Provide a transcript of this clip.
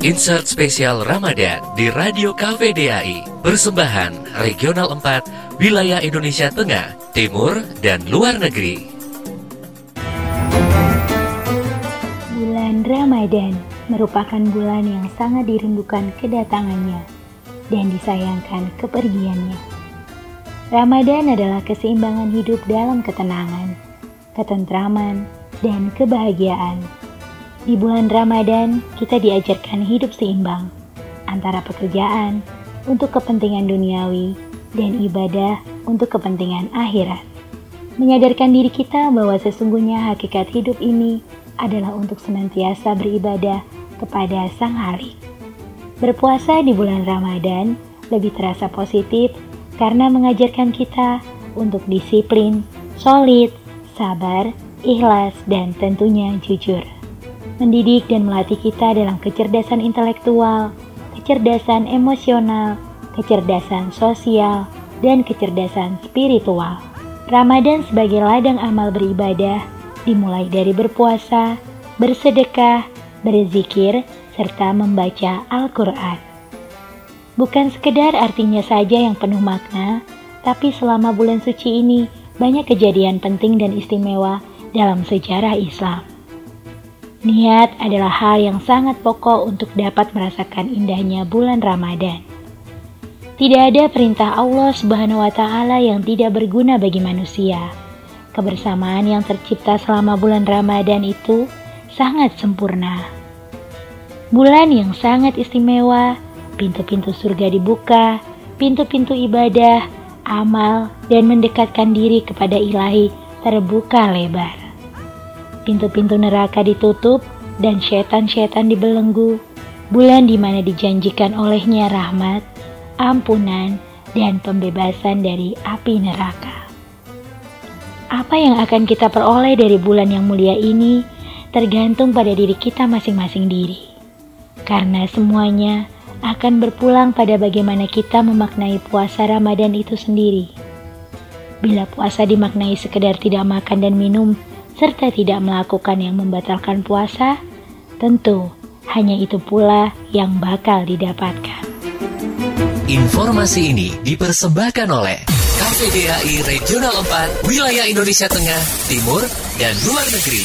Insert spesial Ramadan di Radio KVDAI. Persembahan Regional 4, Wilayah Indonesia Tengah, Timur, dan Luar Negeri. Bulan Ramadan merupakan bulan yang sangat dirindukan kedatangannya dan disayangkan kepergiannya. Ramadan adalah keseimbangan hidup dalam ketenangan, ketentraman, dan kebahagiaan di bulan Ramadan, kita diajarkan hidup seimbang antara pekerjaan untuk kepentingan duniawi dan ibadah untuk kepentingan akhirat. Menyadarkan diri kita bahwa sesungguhnya hakikat hidup ini adalah untuk senantiasa beribadah kepada Sang Halik. Berpuasa di bulan Ramadan lebih terasa positif karena mengajarkan kita untuk disiplin, solid, sabar, ikhlas, dan tentunya jujur mendidik dan melatih kita dalam kecerdasan intelektual, kecerdasan emosional, kecerdasan sosial, dan kecerdasan spiritual. Ramadan sebagai ladang amal beribadah dimulai dari berpuasa, bersedekah, berzikir, serta membaca Al-Quran. Bukan sekedar artinya saja yang penuh makna, tapi selama bulan suci ini banyak kejadian penting dan istimewa dalam sejarah Islam. Niat adalah hal yang sangat pokok untuk dapat merasakan indahnya bulan Ramadan. Tidak ada perintah Allah Subhanahu wa taala yang tidak berguna bagi manusia. Kebersamaan yang tercipta selama bulan Ramadan itu sangat sempurna. Bulan yang sangat istimewa, pintu-pintu surga dibuka, pintu-pintu ibadah, amal, dan mendekatkan diri kepada ilahi terbuka lebar pintu-pintu neraka ditutup dan setan-setan dibelenggu, bulan di mana dijanjikan olehnya rahmat, ampunan, dan pembebasan dari api neraka. Apa yang akan kita peroleh dari bulan yang mulia ini tergantung pada diri kita masing-masing diri. Karena semuanya akan berpulang pada bagaimana kita memaknai puasa Ramadan itu sendiri. Bila puasa dimaknai sekedar tidak makan dan minum serta tidak melakukan yang membatalkan puasa, tentu hanya itu pula yang bakal didapatkan. Informasi ini dipersembahkan oleh KPDAI Regional 4, Wilayah Indonesia Tengah, Timur, dan Luar Negeri.